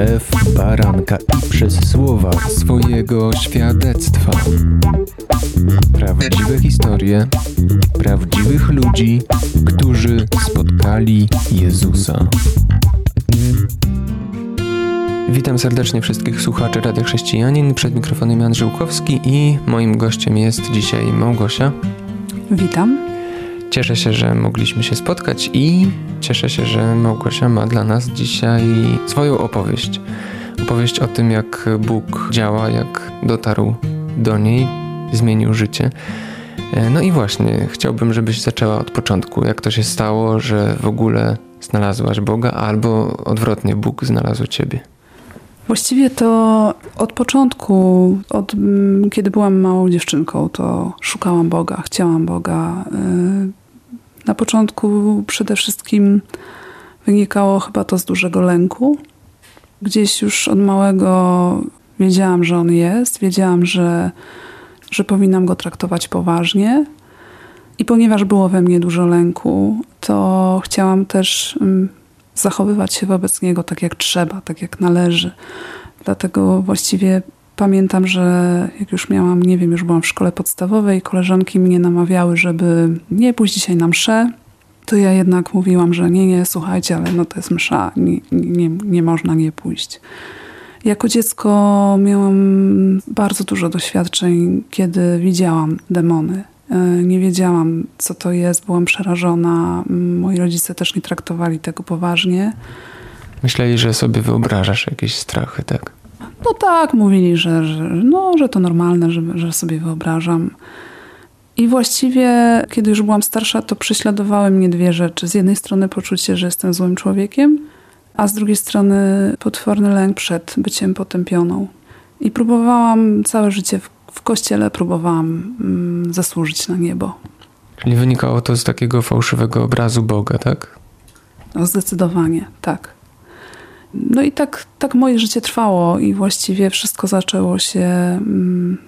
krew baranka i przez słowa swojego świadectwa. Prawdziwe historie prawdziwych ludzi, którzy spotkali Jezusa. Witam serdecznie wszystkich słuchaczy Radia Chrześcijanin. Przed mikrofonem Jan Żyłkowski i moim gościem jest dzisiaj Małgosia. Witam. Cieszę się, że mogliśmy się spotkać i cieszę się, że Małgosia ma dla nas dzisiaj swoją opowieść. Opowieść o tym, jak Bóg działa, jak dotarł do niej, zmienił życie. No i właśnie, chciałbym, żebyś zaczęła od początku. Jak to się stało, że w ogóle znalazłaś Boga, albo odwrotnie, Bóg znalazł ciebie? Właściwie to od początku, od mm, kiedy byłam małą dziewczynką, to szukałam Boga, chciałam Boga. Na początku przede wszystkim wynikało chyba to z dużego lęku. Gdzieś już od małego wiedziałam, że On jest, wiedziałam, że, że powinnam Go traktować poważnie. I ponieważ było we mnie dużo lęku, to chciałam też mm, zachowywać się wobec niego tak jak trzeba, tak jak należy. Dlatego właściwie pamiętam, że jak już miałam, nie wiem, już byłam w szkole podstawowej, koleżanki mnie namawiały, żeby nie pójść dzisiaj na mszę, to ja jednak mówiłam, że nie, nie, słuchajcie, ale no to jest msza, nie, nie, nie można nie pójść. Jako dziecko miałam bardzo dużo doświadczeń, kiedy widziałam demony. E, nie wiedziałam, co to jest, byłam przerażona. Moi rodzice też nie traktowali tego poważnie. Myśleli, że sobie wyobrażasz jakieś strachy, tak? No tak, mówili, że, że, no, że to normalne, że, że sobie wyobrażam. I właściwie, kiedy już byłam starsza, to prześladowały mnie dwie rzeczy. Z jednej strony poczucie, że jestem złym człowiekiem, a z drugiej strony potworny lęk przed byciem potępioną. I próbowałam całe życie w w kościele próbowałam mm, zasłużyć na niebo. Czyli wynikało to z takiego fałszywego obrazu Boga, tak? No, zdecydowanie, tak. No i tak, tak moje życie trwało i właściwie wszystko zaczęło się, mm,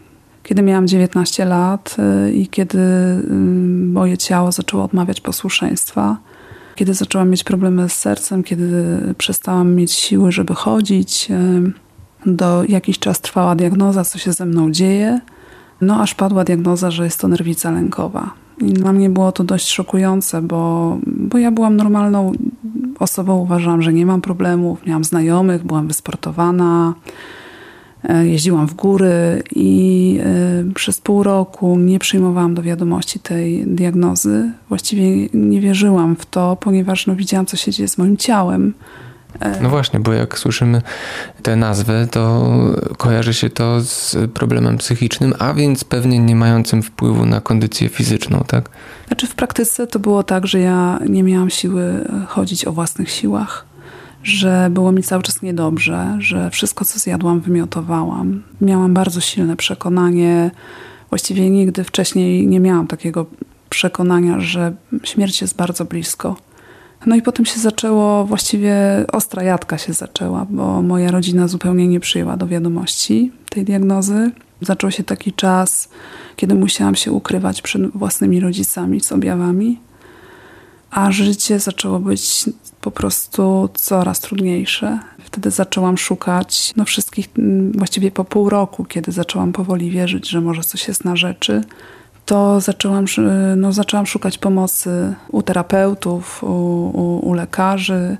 kiedy miałam 19 lat y, i kiedy mm, moje ciało zaczęło odmawiać posłuszeństwa, kiedy zaczęłam mieć problemy z sercem, kiedy przestałam mieć siły, żeby chodzić, y, do jakiś czas trwała diagnoza, co się ze mną dzieje, no aż padła diagnoza, że jest to nerwica lękowa. Dla mnie było to dość szokujące, bo, bo ja byłam normalną osobą, uważałam, że nie mam problemów, miałam znajomych, byłam wysportowana, e, jeździłam w góry i e, przez pół roku nie przyjmowałam do wiadomości tej diagnozy. Właściwie nie wierzyłam w to, ponieważ no, widziałam, co się dzieje z moim ciałem no właśnie, bo jak słyszymy tę nazwę, to kojarzy się to z problemem psychicznym, a więc pewnie nie mającym wpływu na kondycję fizyczną, tak? Znaczy w praktyce to było tak, że ja nie miałam siły chodzić o własnych siłach, że było mi cały czas niedobrze, że wszystko co zjadłam wymiotowałam. Miałam bardzo silne przekonanie, właściwie nigdy wcześniej nie miałam takiego przekonania, że śmierć jest bardzo blisko no i potem się zaczęło, właściwie ostra jadka się zaczęła, bo moja rodzina zupełnie nie przyjęła do wiadomości tej diagnozy. Zaczął się taki czas, kiedy musiałam się ukrywać przed własnymi rodzicami z objawami, a życie zaczęło być po prostu coraz trudniejsze. Wtedy zaczęłam szukać no wszystkich, właściwie po pół roku, kiedy zaczęłam powoli wierzyć, że może coś jest na rzeczy to zaczęłam, no, zaczęłam szukać pomocy u terapeutów, u, u, u lekarzy.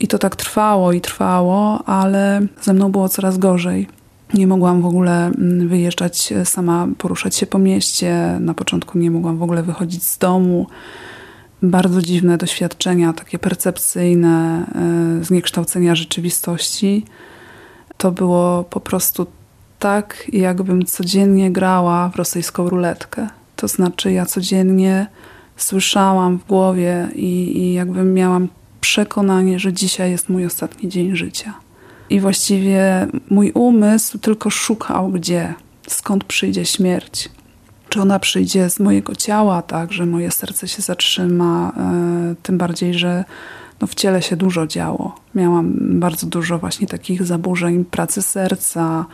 I to tak trwało i trwało, ale ze mną było coraz gorzej. Nie mogłam w ogóle mm, wyjeżdżać sama, poruszać się po mieście. Na początku nie mogłam w ogóle wychodzić z domu. Bardzo dziwne doświadczenia, takie percepcyjne, e, zniekształcenia rzeczywistości. To było po prostu tak, jakbym codziennie grała w rosyjską ruletkę. To znaczy, ja codziennie słyszałam w głowie i, i jakbym miałam przekonanie, że dzisiaj jest mój ostatni dzień życia. I właściwie mój umysł tylko szukał, gdzie, skąd przyjdzie śmierć. Czy ona przyjdzie z mojego ciała, tak, że moje serce się zatrzyma, e, tym bardziej, że no w ciele się dużo działo. Miałam bardzo dużo właśnie takich zaburzeń pracy serca,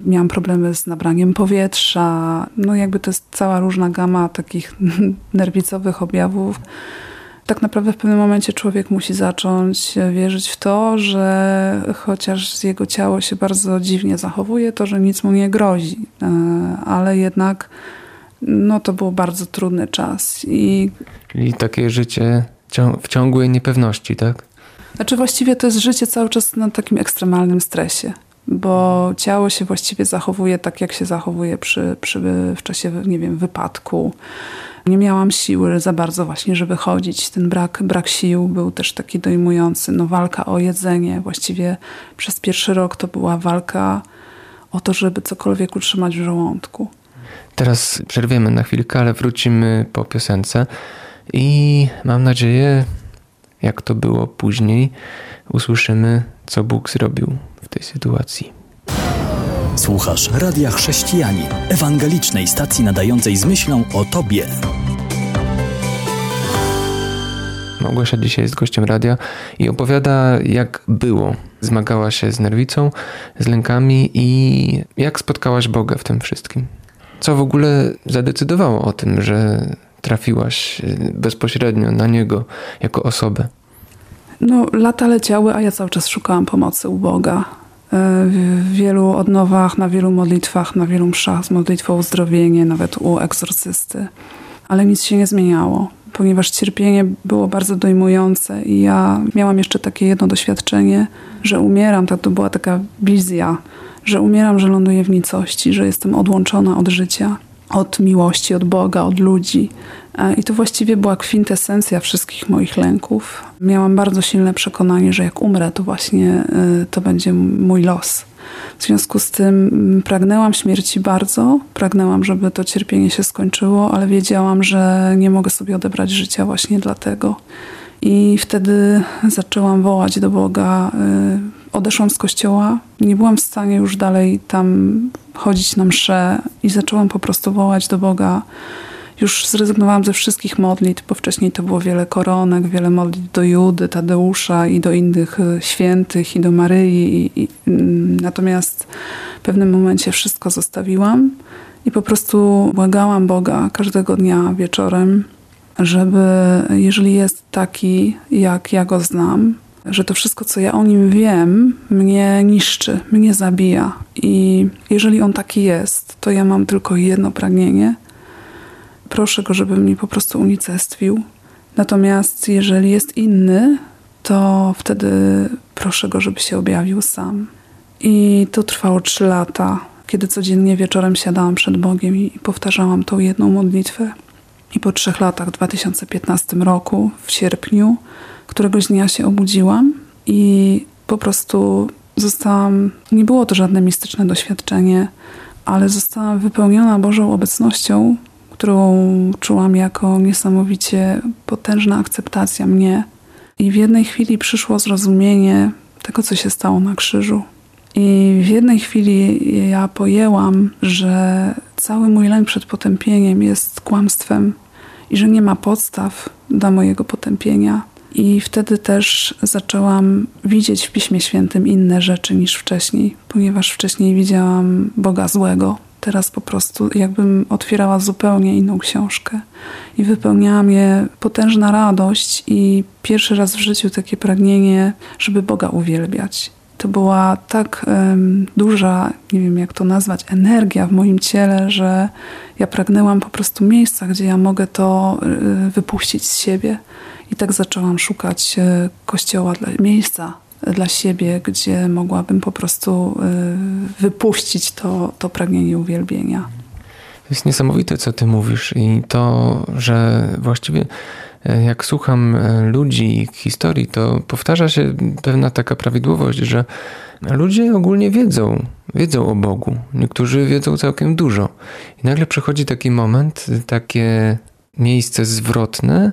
Miałam problemy z nabraniem powietrza. No jakby to jest cała różna gama takich nerwicowych objawów. tak naprawdę w pewnym momencie człowiek musi zacząć wierzyć w to, że chociaż jego ciało się bardzo dziwnie zachowuje, to że nic mu nie grozi, e, ale jednak no to był bardzo trudny czas. I... Czyli takie życie w ciągłej niepewności, tak? Znaczy właściwie to jest życie cały czas na takim ekstremalnym stresie, bo ciało się właściwie zachowuje tak, jak się zachowuje przy, przy, w czasie, nie wiem, wypadku. Nie miałam siły za bardzo właśnie, żeby chodzić. Ten brak, brak sił był też taki dojmujący. No walka o jedzenie. Właściwie przez pierwszy rok to była walka o to, żeby cokolwiek utrzymać w żołądku. Teraz przerwiemy na chwilkę, ale wrócimy po piosence i mam nadzieję, jak to było później, usłyszymy, co Bóg zrobił w tej sytuacji. Słuchasz Radia Chrześcijani, ewangelicznej stacji nadającej z myślą o Tobie. Małgosia dzisiaj jest gościem radia i opowiada, jak było. Zmagała się z nerwicą, z lękami i jak spotkałaś Boga w tym wszystkim. Co w ogóle zadecydowało o tym, że trafiłaś y, bezpośrednio na Niego jako osobę? No, lata leciały, a ja cały czas szukałam pomocy u Boga. E, w wielu odnowach, na wielu modlitwach, na wielu mszach z modlitwą o uzdrowienie, nawet u egzorcysty. Ale nic się nie zmieniało, ponieważ cierpienie było bardzo dojmujące i ja miałam jeszcze takie jedno doświadczenie, że umieram, to była taka wizja, że umieram, że ląduję w nicości, że jestem odłączona od życia od miłości, od Boga, od ludzi. E, I to właściwie była kwintesencja wszystkich moich lęków. Miałam bardzo silne przekonanie, że jak umrę, to właśnie e, to będzie mój los. W związku z tym pragnęłam śmierci bardzo, pragnęłam, żeby to cierpienie się skończyło, ale wiedziałam, że nie mogę sobie odebrać życia właśnie dlatego. I wtedy zaczęłam wołać do Boga. Odeszłam z kościoła, nie byłam w stanie już dalej tam chodzić na msze i zaczęłam po prostu wołać do Boga. Już zrezygnowałam ze wszystkich modlitw, bo wcześniej to było wiele koronek, wiele modlitw do Judy, Tadeusza i do innych e, świętych i do Maryi. I, i, mm, natomiast w pewnym momencie wszystko zostawiłam i po prostu błagałam Boga każdego dnia wieczorem, żeby jeżeli jest taki, jak ja go znam, że to wszystko, co ja o nim wiem, mnie niszczy, mnie zabija. I jeżeli on taki jest, to ja mam tylko jedno pragnienie. Proszę go, żeby mnie po prostu unicestwił. Natomiast jeżeli jest inny, to wtedy proszę go, żeby się objawił sam. I to trwało trzy lata, kiedy codziennie wieczorem siadałam przed Bogiem i powtarzałam tą jedną modlitwę. I po trzech latach, w 2015 roku, w sierpniu, któregoś dnia się obudziłam i po prostu zostałam, nie było to żadne mistyczne doświadczenie, ale zostałam wypełniona Bożą obecnością, którą czułam jako niesamowicie potężna akceptacja mnie. I w jednej chwili przyszło zrozumienie tego, co się stało na krzyżu. I w jednej chwili ja pojęłam, że cały mój lęk przed potępieniem jest kłamstwem i że nie ma podstaw dla mojego potępienia, i wtedy też zaczęłam widzieć w Piśmie Świętym inne rzeczy niż wcześniej, ponieważ wcześniej widziałam Boga złego. Teraz po prostu jakbym otwierała zupełnie inną książkę i wypełniała mnie potężna radość i pierwszy raz w życiu takie pragnienie, żeby Boga uwielbiać. To była tak um, duża, nie wiem jak to nazwać, energia w moim ciele, że ja pragnęłam po prostu miejsca, gdzie ja mogę to y, wypuścić z siebie i tak zaczęłam szukać e, kościoła, dla, miejsca dla siebie, gdzie mogłabym po prostu e, wypuścić to, to pragnienie uwielbienia. To jest niesamowite, co ty mówisz i to, że właściwie jak słucham ludzi i ich historii, to powtarza się pewna taka prawidłowość, że ludzie ogólnie wiedzą, wiedzą o Bogu. Niektórzy wiedzą całkiem dużo. I nagle przychodzi taki moment, takie miejsce zwrotne,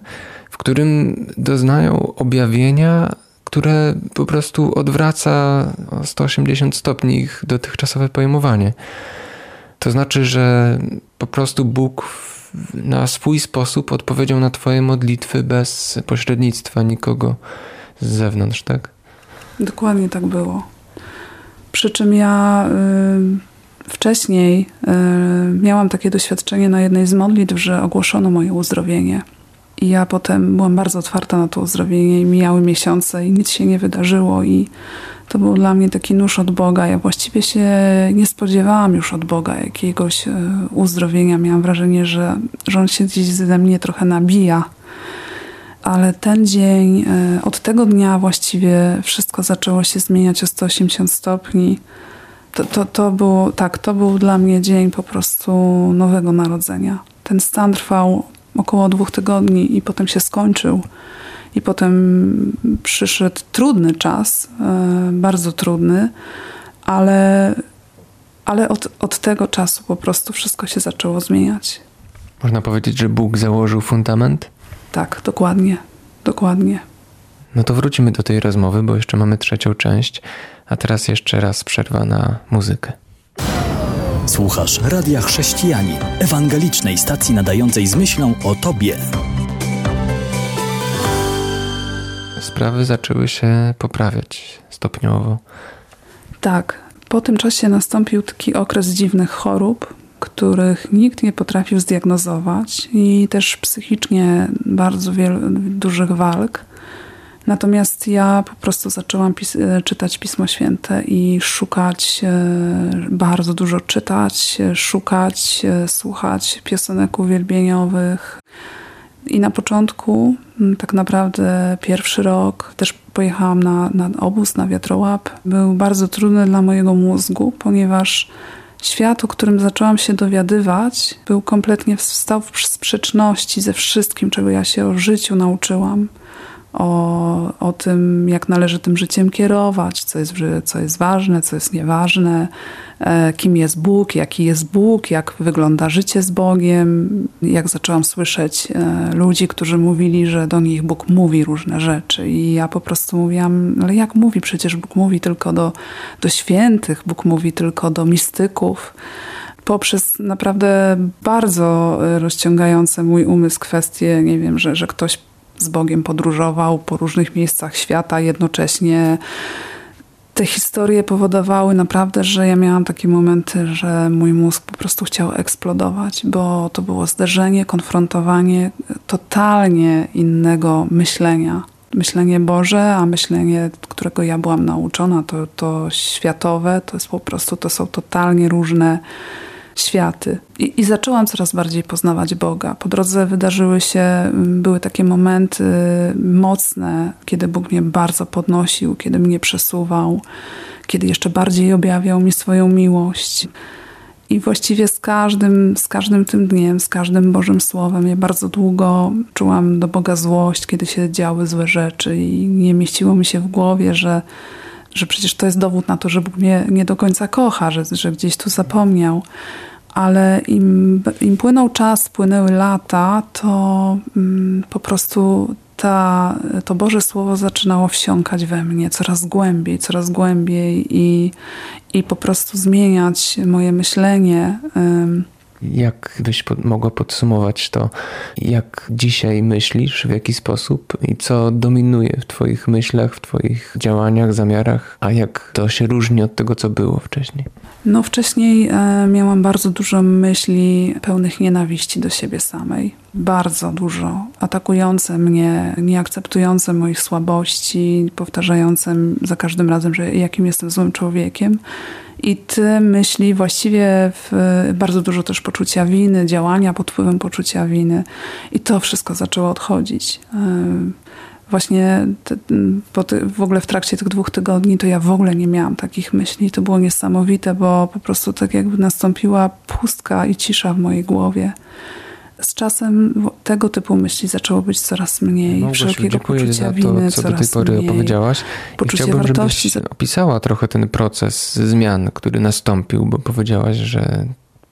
w którym doznają objawienia, które po prostu odwraca o 180 stopni ich dotychczasowe pojmowanie. To znaczy, że po prostu Bóg na swój sposób odpowiedział na Twoje modlitwy bez pośrednictwa nikogo z zewnątrz, tak? Dokładnie tak było. Przy czym ja y, wcześniej y, miałam takie doświadczenie na jednej z modlitw, że ogłoszono moje uzdrowienie. I ja potem byłam bardzo otwarta na to uzdrowienie i mijały miesiące i nic się nie wydarzyło i to był dla mnie taki nóż od Boga. Ja właściwie się nie spodziewałam już od Boga jakiegoś e, uzdrowienia. Miałam wrażenie, że, że On się gdzieś ze mnie trochę nabija. Ale ten dzień, e, od tego dnia właściwie wszystko zaczęło się zmieniać o 180 stopni. To, to, to, był, tak, to był dla mnie dzień po prostu nowego narodzenia. Ten stan trwał około dwóch tygodni i potem się skończył. I potem przyszedł trudny czas, e, bardzo trudny, ale, ale od, od tego czasu po prostu wszystko się zaczęło zmieniać. Można powiedzieć, że Bóg założył fundament? Tak, dokładnie, dokładnie. No to wrócimy do tej rozmowy, bo jeszcze mamy trzecią część, a teraz jeszcze raz przerwa na muzykę. Słuchasz Radia Chrześcijani, ewangelicznej stacji nadającej z myślą o Tobie. Sprawy zaczęły się poprawiać stopniowo. Tak. Po tym czasie nastąpił taki okres dziwnych chorób, których nikt nie potrafił zdiagnozować i też psychicznie bardzo wielu dużych walk. Natomiast ja po prostu zaczęłam pis czytać Pismo Święte i szukać, e, bardzo dużo czytać, szukać, e, słuchać piosenek uwielbieniowych. I na początku, tak naprawdę pierwszy rok, też pojechałam na, na obóz, na wiatrołap. Był bardzo trudny dla mojego mózgu, ponieważ świat, o którym zaczęłam się dowiadywać, był kompletnie stał w sprzeczności ze wszystkim, czego ja się o życiu nauczyłam o, o tym, jak należy tym życiem kierować, co jest, co jest ważne, co jest nieważne, e, kim jest Bóg, jaki jest Bóg, jak wygląda życie z Bogiem. Jak zaczęłam słyszeć e, ludzi, którzy mówili, że do nich Bóg mówi różne rzeczy. I ja po prostu mówiłam, ale jak mówi? Przecież Bóg mówi tylko do, do świętych, Bóg mówi tylko do mistyków poprzez naprawdę bardzo rozciągające mój umysł kwestie, nie wiem, że, że ktoś z Bogiem podróżował po różnych miejscach świata jednocześnie. Te historie powodowały naprawdę, że ja miałam takie momenty, że mój mózg po prostu chciał eksplodować, bo to było zderzenie, konfrontowanie totalnie innego myślenia. Myślenie Boże, a myślenie, którego ja byłam nauczona, to, to światowe, to jest po prostu, to są totalnie różne światy. I, I, zaczęłam coraz bardziej poznawać Boga. Po drodze wydarzyły się, mm, były takie momenty mocne, kiedy Bóg mnie bardzo podnosił, kiedy mnie przesuwał, kiedy jeszcze bardziej objawiał mi swoją miłość. I właściwie z każdym, z każdym tym dniem, z każdym Bożym Słowem, ja bardzo długo czułam do Boga złość, kiedy się działy złe rzeczy i nie mieściło mi się w głowie, że, że przecież to jest dowód na to, że Bóg mnie nie do końca kocha, że, że gdzieś tu zapomniał ale im, im płynął czas, płynęły lata, to mm, po prostu ta, to Boże Słowo zaczynało wsiąkać we mnie coraz głębiej, coraz głębiej i, i po prostu zmieniać moje myślenie. Jak byś pod, mogła podsumować to, jak dzisiaj myślisz, w jaki sposób i co dominuje w Twoich myślach, w Twoich działaniach, zamiarach, a jak to się różni od tego, co było wcześniej? No, wcześniej e, miałam bardzo dużo myśli pełnych nienawiści do siebie samej. Bardzo dużo. Atakujące mnie, nieakceptujące moich słabości, powtarzające za każdym razem, że jakim jestem złym człowiekiem. I te myśli właściwie bardzo dużo też poczucia winy, działania pod wpływem poczucia winy. I to wszystko zaczęło odchodzić. E, właśnie te, ty, w ogóle w trakcie tych dwóch tygodni to ja w ogóle nie miałam takich myśli. To było niesamowite, bo po prostu tak jakby nastąpiła pustka i cisza w mojej głowie. Z czasem tego typu myśli zaczęło być coraz mniej. No, wszelkiego poczucia za to, winy co do tej pory mniej. opowiedziałaś. Poczucie I chciałbym, wartości. żebyś opisała trochę ten proces zmian, który nastąpił, bo powiedziałaś, że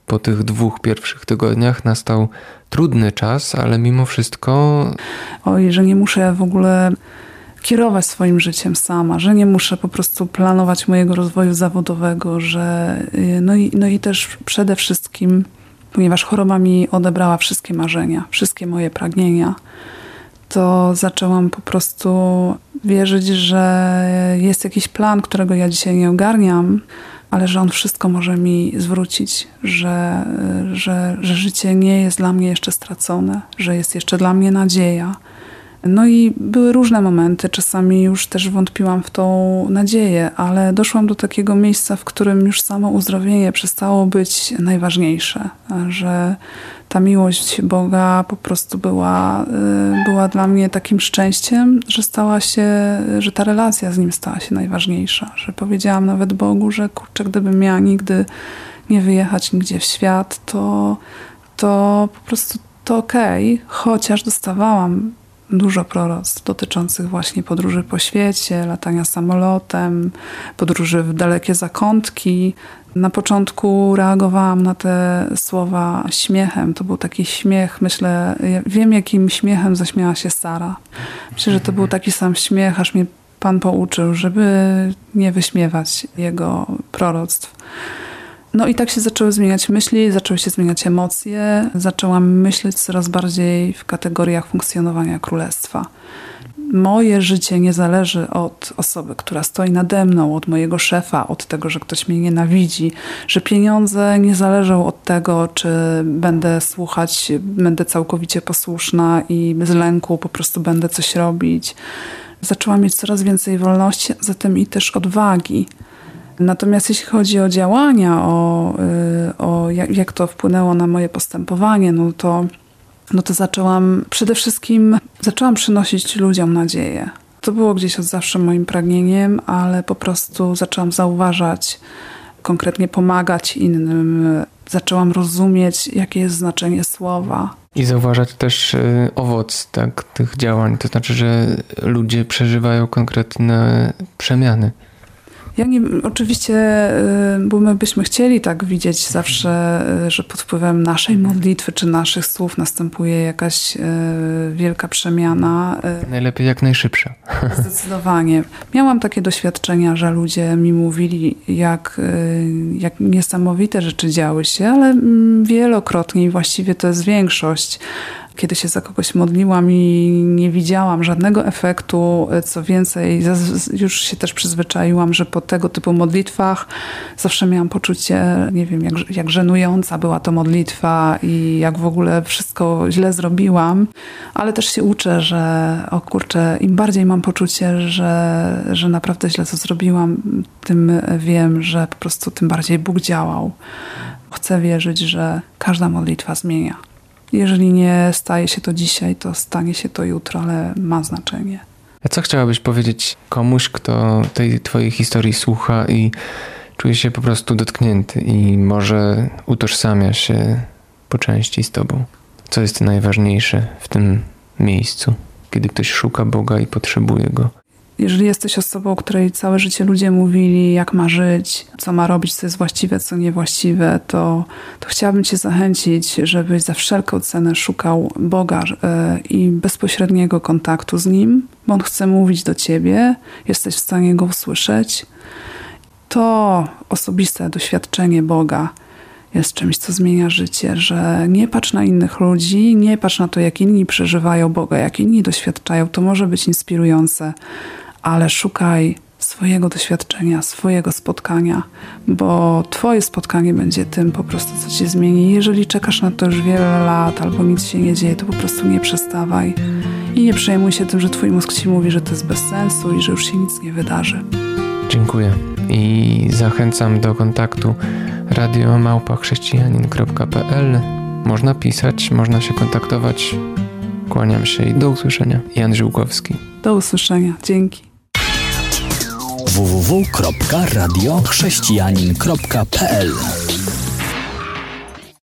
po tych dwóch pierwszych tygodniach nastał trudny czas, ale mimo wszystko. Oj, że nie muszę w ogóle kierować swoim życiem sama, że nie muszę po prostu planować mojego rozwoju zawodowego, że y, no i, no i też przede wszystkim, ponieważ choroba mi odebrała wszystkie marzenia, wszystkie moje pragnienia, to zaczęłam po prostu wierzyć, że jest jakiś plan, którego ja dzisiaj nie ogarniam, ale że On wszystko może mi zwrócić, że, że, że życie nie jest dla mnie jeszcze stracone, że jest jeszcze dla mnie nadzieja. No i były różne momenty, czasami już też wątpiłam w tą nadzieję, ale doszłam do takiego miejsca, w którym już samo uzdrowienie przestało być najważniejsze, że ta miłość Boga po prostu była, y, była dla mnie takim szczęściem, że stała się, że ta relacja z Nim stała się najważniejsza, że powiedziałam nawet Bogu, że kurczę, gdybym miała nigdy nie wyjechać nigdzie w świat, to, to po prostu to okej, okay, chociaż dostawałam dużo proroctw dotyczących właśnie podróży po świecie, latania samolotem, podróży w dalekie zakątki. Na początku reagowałam na te słowa śmiechem. To był taki śmiech, myślę, ja wiem jakim śmiechem zaśmiała się Sara. Myślę, że to był taki sam śmiech, aż mnie Pan pouczył, żeby nie wyśmiewać jego proroctw. No i tak się zaczęły zmieniać myśli, zaczęły się zmieniać emocje, zaczęłam myśleć coraz bardziej w kategoriach funkcjonowania królestwa. Moje życie nie zależy od osoby, która stoi nade mną, od mojego szefa, od tego, że ktoś mnie nienawidzi, że pieniądze nie zależą od tego, czy będę słuchać, będę całkowicie posłuszna i z lęku po prostu będę coś robić. Zaczęłam mieć coraz więcej wolności, zatem i też odwagi Natomiast jeśli chodzi o działania, o, y, o jak, jak to wpłynęło na moje postępowanie, no to, no to zaczęłam przede wszystkim zaczęłam przynosić ludziom nadzieję. To było gdzieś od zawsze moim pragnieniem, ale po prostu zaczęłam zauważać, konkretnie pomagać innym. Zaczęłam rozumieć, jakie jest znaczenie słowa. I zauważać też y, owoc tak, tych działań, to znaczy, że ludzie przeżywają konkretne przemiany. Ja nie, oczywiście, y, bo my byśmy chcieli tak widzieć zawsze, y, że pod wpływem naszej modlitwy czy naszych słów następuje jakaś y, wielka przemiana. Najlepiej jak najszybsza. Zdecydowanie. Miałam takie doświadczenia, że ludzie mi mówili, jak, jak niesamowite rzeczy działy się, ale mm, wielokrotnie i właściwie to jest większość kiedy się za kogoś modliłam i nie widziałam żadnego efektu, co więcej, już się też przyzwyczaiłam, że po tego typu modlitwach zawsze miałam poczucie, nie wiem, jak, jak żenująca była to modlitwa i jak w ogóle wszystko źle zrobiłam, ale też się uczę, że o kurczę, im bardziej mam poczucie, że, że naprawdę źle to zrobiłam, tym wiem, że po prostu tym bardziej Bóg działał. Chcę wierzyć, że każda modlitwa zmienia. Jeżeli nie staje się to dzisiaj, to stanie się to jutro, ale ma znaczenie. A co chciałabyś powiedzieć komuś, kto tej twojej historii słucha i czuje się po prostu dotknięty i może utożsamia się po części z tobą? Co jest najważniejsze w tym miejscu, kiedy ktoś szuka Boga i potrzebuje Go? Jeżeli jesteś osobą, której całe życie ludzie mówili, jak ma żyć, co ma robić, co jest właściwe, co niewłaściwe, to, to chciałabym Cię zachęcić, żebyś za wszelką cenę szukał Boga e, i bezpośredniego kontaktu z Nim, bo On chce mówić do Ciebie, jesteś w stanie Go usłyszeć. To osobiste doświadczenie Boga jest czymś, co zmienia życie, że nie patrz na innych ludzi, nie patrz na to, jak inni przeżywają Boga, jak inni doświadczają. To może być inspirujące, ale szukaj swojego doświadczenia, swojego spotkania, bo Twoje spotkanie będzie tym po prostu, co Cię zmieni. Jeżeli czekasz na to już wiele lat albo nic się nie dzieje, to po prostu nie przestawaj i nie przejmuj się tym, że Twój mózg Ci mówi, że to jest bez sensu i że już się nic nie wydarzy. Dziękuję i zachęcam do kontaktu radiomałpachrześcijanin.pl Można pisać, można się kontaktować. Kłaniam się i do usłyszenia. Jan Żyłkowski. Do usłyszenia. Dzięki www.radiochrześcijanin.pl